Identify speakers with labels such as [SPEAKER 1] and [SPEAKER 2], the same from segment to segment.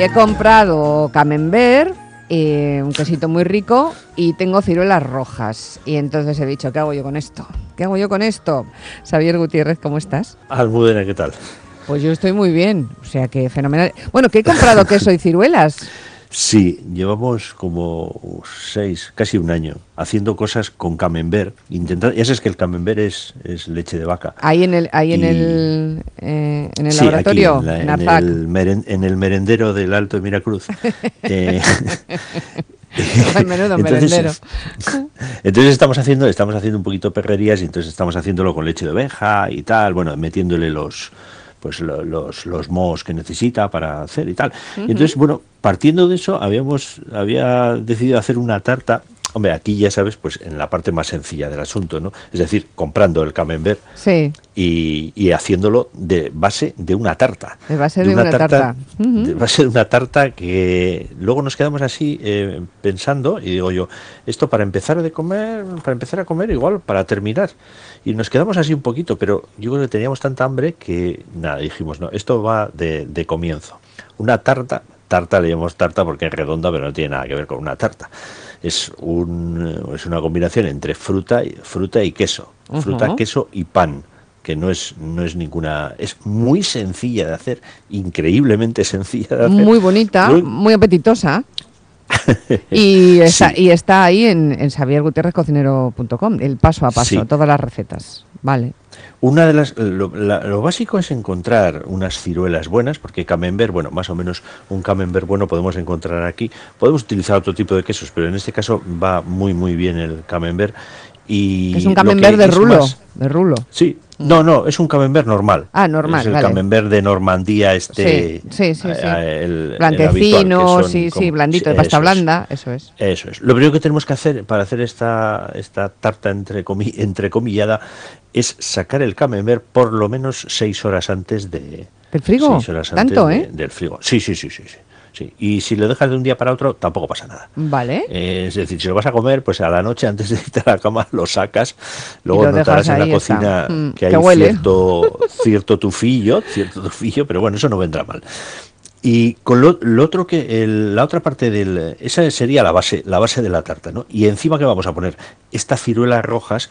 [SPEAKER 1] Y he comprado camembert, eh, un quesito muy rico, y tengo ciruelas rojas. Y entonces he dicho, ¿qué hago yo con esto? ¿Qué hago yo con esto? Xavier Gutiérrez, ¿cómo estás?
[SPEAKER 2] Almudena, ¿qué tal?
[SPEAKER 1] Pues yo estoy muy bien, o sea que fenomenal. Bueno, que he comprado queso y ciruelas.
[SPEAKER 2] Sí, llevamos como seis, casi un año, haciendo cosas con camembert. Intentando, ya sabes que el camembert es, es leche de vaca.
[SPEAKER 1] Ahí en el, ahí en el, eh, en el laboratorio,
[SPEAKER 2] en, en, el en, el merendero del Alto de Miracruz. eh,
[SPEAKER 1] Menudo entonces, merendero.
[SPEAKER 2] entonces estamos haciendo, estamos haciendo un poquito perrerías y entonces estamos haciéndolo con leche de oveja y tal, bueno, metiéndole los pues los, los mohos que necesita para hacer y tal. Uh -huh. Y entonces, bueno, partiendo de eso, habíamos había decidido hacer una tarta. Hombre, aquí ya sabes, pues en la parte más sencilla del asunto, ¿no? Es decir, comprando el camembert
[SPEAKER 1] sí.
[SPEAKER 2] y, y, haciéndolo de base de una tarta.
[SPEAKER 1] De base de, de una, una, tarta. tarta.
[SPEAKER 2] Uh -huh. De base de una tarta que luego nos quedamos así eh, pensando y digo yo, esto para empezar de comer, para empezar a comer igual, para terminar. Y nos quedamos así un poquito, pero yo creo que teníamos tanta hambre que nada, dijimos, no, esto va de, de comienzo. Una tarta, tarta le llamamos tarta porque es redonda, pero no tiene nada que ver con una tarta. Es, un, es una combinación entre fruta, fruta y queso. Uh -huh. Fruta, queso y pan que no es no es ninguna es muy sencilla de hacer increíblemente sencilla de hacer
[SPEAKER 1] muy bonita muy, muy apetitosa y, está, sí. y está ahí en, en xaviergutierrezcocinero.com, el paso a paso, sí. todas las recetas. Vale.
[SPEAKER 2] Una de las lo, la, lo, básico es encontrar unas ciruelas buenas, porque camembert, bueno, más o menos un camembert bueno podemos encontrar aquí. Podemos utilizar otro tipo de quesos, pero en este caso va muy muy bien el camembert y
[SPEAKER 1] es un camembert de rulo, más, de rulo.
[SPEAKER 2] Sí, no, no, es un camembert normal.
[SPEAKER 1] Ah, normal.
[SPEAKER 2] Es el
[SPEAKER 1] vale.
[SPEAKER 2] camembert de Normandía, este.
[SPEAKER 1] Sí, sí, sí. sí. El, Blanquecino, el sí, sí, blandito, de pasta eso blanda, es. eso es.
[SPEAKER 2] Eso es. Lo primero que tenemos que hacer para hacer esta, esta tarta entre comi entrecomillada es sacar el camembert por lo menos seis horas antes de.
[SPEAKER 1] ¿Del frigo?
[SPEAKER 2] Seis horas
[SPEAKER 1] ¿Tanto,
[SPEAKER 2] antes
[SPEAKER 1] eh?
[SPEAKER 2] De, del frigo. Sí, sí, sí, sí. sí. Sí. Y si lo dejas de un día para otro, tampoco pasa nada.
[SPEAKER 1] Vale.
[SPEAKER 2] Eh, es decir, si lo vas a comer, pues a la noche antes de irte a la cama lo sacas. Luego lo notarás en la cocina mm, que hay cierto, cierto tufillo, cierto tufillo, pero bueno, eso no vendrá mal. Y con lo, lo otro que el, la otra parte del esa sería la base, la base de la tarta, ¿no? Y encima que vamos a poner estas ciruelas rojas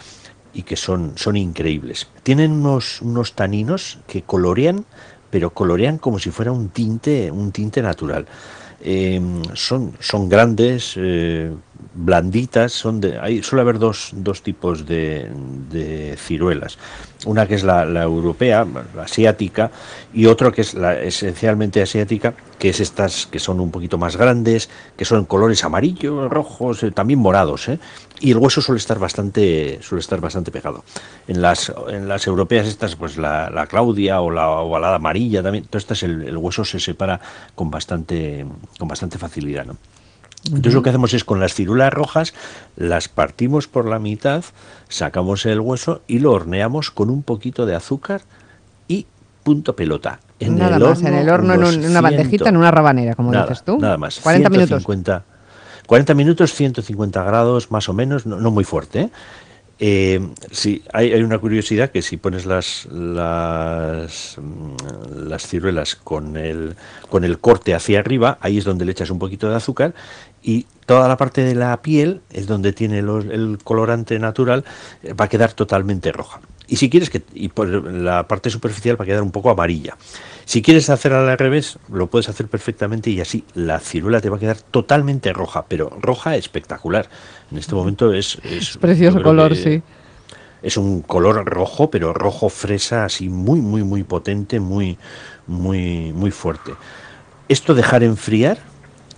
[SPEAKER 2] y que son son increíbles. Tienen unos unos taninos que colorean pero colorean como si fuera un tinte, un tinte natural. Eh, son, son grandes, eh, blanditas, son de, hay, suele haber dos, dos tipos de, de, ciruelas. Una que es la, europea, la asiática, y otro que es la esencialmente asiática, que es estas que son un poquito más grandes, que son colores amarillos, rojos, eh, también morados, ¿eh? y el hueso suele estar bastante suele estar bastante pegado. En las en las europeas estas pues la, la Claudia o la ovalada amarilla también, todo estas el, el, hueso se separa con bastante con bastante facilidad, ¿no? Entonces lo que hacemos es con las cirulas rojas las partimos por la mitad, sacamos el hueso y lo horneamos con un poquito de azúcar y punto pelota.
[SPEAKER 1] En nada el más, horno, en el horno, en, un, en una bandejita, en una rabanera, como
[SPEAKER 2] nada,
[SPEAKER 1] dices tú.
[SPEAKER 2] Nada más.
[SPEAKER 1] 40
[SPEAKER 2] 150,
[SPEAKER 1] minutos.
[SPEAKER 2] 40 minutos, 150 grados más o menos, no, no muy fuerte. ¿eh? Eh, sí, hay, una curiosidad que si pones las, las, las ciruelas con el, con el corte hacia arriba, ahí es donde le echas un poquito de azúcar y toda la parte de la piel es donde tiene los, el colorante natural, eh, va a quedar totalmente roja. Y si quieres que y por la parte superficial va a quedar un poco amarilla. Si quieres hacer al revés, lo puedes hacer perfectamente y así la ciruela te va a quedar totalmente roja, pero roja espectacular. En este momento es... Es,
[SPEAKER 1] es precioso color, sí.
[SPEAKER 2] Es un color rojo, pero rojo fresa, así muy, muy, muy potente, muy, muy, muy fuerte. Esto dejar enfriar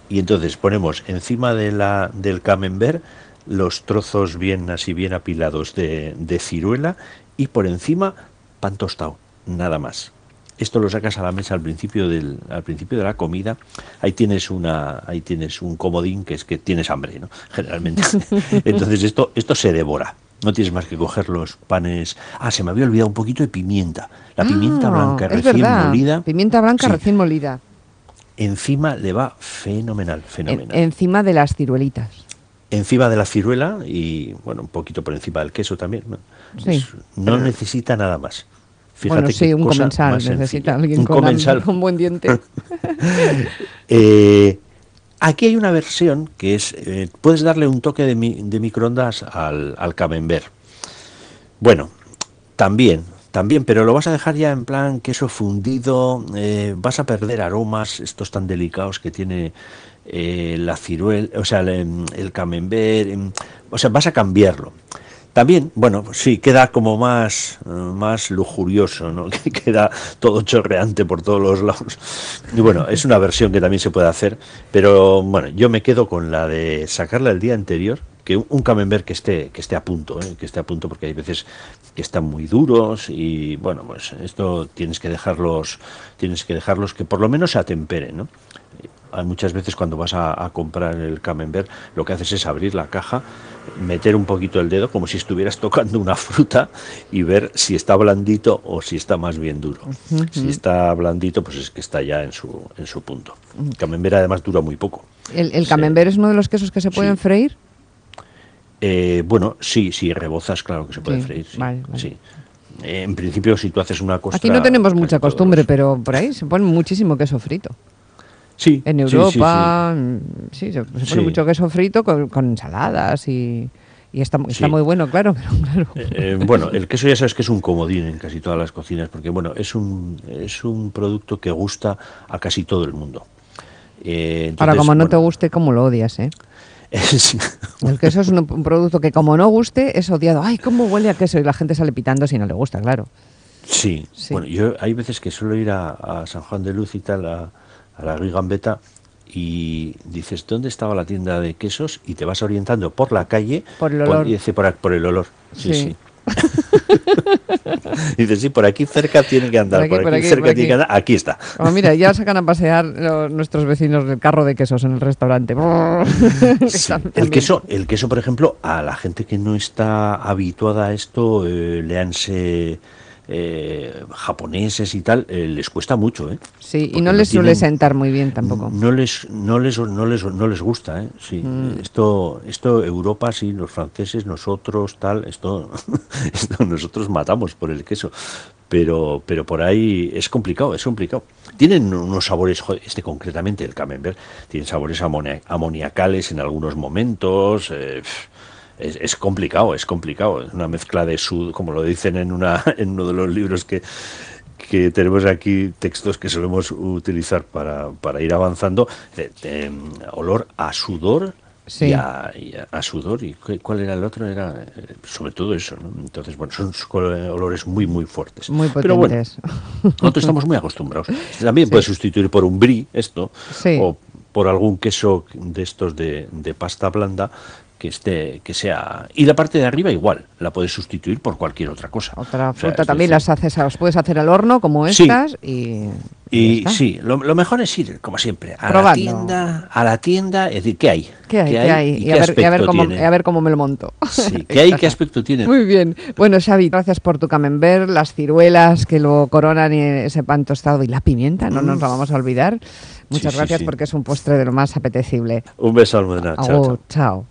[SPEAKER 2] y entonces ponemos encima de la, del camembert los trozos bien así bien apilados de, de ciruela y por encima pan tostado, nada más. Esto lo sacas a la mesa al principio del al principio de la comida. Ahí tienes una ahí tienes un comodín que es que tienes hambre no generalmente. Entonces esto esto se devora. No tienes más que coger los panes. Ah se me había olvidado un poquito de pimienta. La pimienta
[SPEAKER 1] ah,
[SPEAKER 2] blanca recién
[SPEAKER 1] verdad.
[SPEAKER 2] molida.
[SPEAKER 1] Pimienta blanca
[SPEAKER 2] sí.
[SPEAKER 1] recién molida.
[SPEAKER 2] Encima le va fenomenal fenomenal.
[SPEAKER 1] En, encima de las ciruelitas
[SPEAKER 2] encima de la ciruela y bueno un poquito por encima del queso también no,
[SPEAKER 1] sí,
[SPEAKER 2] no necesita nada más.
[SPEAKER 1] Fíjate bueno, sí, un comensal, necesita alguien con, buen diente.
[SPEAKER 2] eh, aquí hay una versión que es, eh, puedes darle un toque de, de microondas al, al camembert. Bueno, también, también, pero lo vas a dejar ya en plan queso fundido, eh, vas a perder aromas, estos tan delicados que tiene eh, la ciruela, o sea, el, el camembert, em, o sea, vas a cambiarlo. También, bueno, sí, queda como más, eh, más lujurioso, ¿no? queda todo chorreante por todos los lados. Y bueno, es una versión que también se puede hacer, pero bueno, yo me quedo con la de sacarla el día anterior, que un camembert que esté que esté a punto ¿eh? que esté a punto porque hay veces que están muy duros y bueno pues esto tienes que dejarlos tienes que dejarlos que por lo menos se atemperen no muchas veces cuando vas a, comprar el camembert lo que haces es abrir la caja meter un poquito el dedo como si estuvieras tocando una fruta y ver si está blandito o si está más bien duro. Si está blandito pues es que está ya en su en su punto. El camembert además dura muy poco.
[SPEAKER 1] El, camembert es uno de los quesos que se pueden freír
[SPEAKER 2] eh, bueno, sí, sí, rebozas, claro que se puede freír. Sí, en principio, si tú haces una cosa.
[SPEAKER 1] Aquí no tenemos mucha costumbre, pero por ahí se pone muchísimo queso frito.
[SPEAKER 2] Sí.
[SPEAKER 1] En Europa, sí, se, pone mucho queso frito con, ensaladas y. está, está muy bueno, claro,
[SPEAKER 2] pero eh, eh, bueno, el queso ya sabes que es un comodín en casi todas las cocinas, porque bueno, es un, es un producto que gusta a casi todo el mundo.
[SPEAKER 1] Ahora, como no te guste, como lo odias, ¿eh? El queso es un, producto que como no guste es odiado. Ay, cómo huele a queso y la gente sale pitando si no le gusta, claro.
[SPEAKER 2] Sí, bueno, yo hay veces que suelo ir a, San Juan de Luz y tal, a, la Gambetta y dices, ¿dónde estaba la tienda de quesos? Y te vas orientando por la calle
[SPEAKER 1] por el olor.
[SPEAKER 2] y dice, por, el olor. sí. sí. Dice, sí, por aquí cerca tiene que andar, por aquí, cerca tiene que andar, aquí está.
[SPEAKER 1] Oh, mira, ya sacan a pasear nuestros vecinos del carro de quesos en el restaurante.
[SPEAKER 2] el, queso, el queso, por ejemplo, a la gente que no está habituada a esto, eh, leanse eh, japoneses y tal, eh, les cuesta mucho, ¿eh?
[SPEAKER 1] Sí, y no les suele sentar muy bien tampoco.
[SPEAKER 2] No les, no les, no les, no les gusta, ¿eh? Sí, mm. esto, esto Europa, sí, los franceses, nosotros, tal, esto, esto nosotros matamos por el queso, pero, pero por ahí es complicado, es complicado. Tienen unos sabores, este concretamente, el camembert, tiene sabores amoniacales en algunos momentos, eh, es, complicado, es complicado. Es una mezcla de sud, como lo dicen en, una, en uno de los libros que, que tenemos aquí, textos que solemos utilizar para, para ir avanzando. olor a sudor Y, a, sudor. ¿Y cuál era el otro? Era eh, sobre todo eso. Entonces, bueno, son olores muy, muy fuertes.
[SPEAKER 1] Muy potentes.
[SPEAKER 2] Pero bueno, nosotros estamos muy acostumbrados. También puede sustituir por un brie esto, o por algún queso de estos de, de pasta blanda que esté que sea y la parte de arriba igual la puedes sustituir por cualquier otra cosa.
[SPEAKER 1] Otra fruta también las haces las puedes hacer al horno como estas y
[SPEAKER 2] y sí lo, mejor es ir como siempre a la tienda a la tienda es decir qué hay
[SPEAKER 1] qué hay, ¿Qué hay? Y, a, ver, a, ver cómo, a, ver, cómo, me lo monto.
[SPEAKER 2] Sí qué hay qué aspecto tiene
[SPEAKER 1] muy bien. Bueno Xavi gracias por tu camembert las ciruelas que lo coronan y ese pan tostado y la pimienta no nos la vamos a olvidar. Muchas gracias porque es un postre de lo más apetecible.
[SPEAKER 2] Un beso, Almudena. chao.
[SPEAKER 1] chao.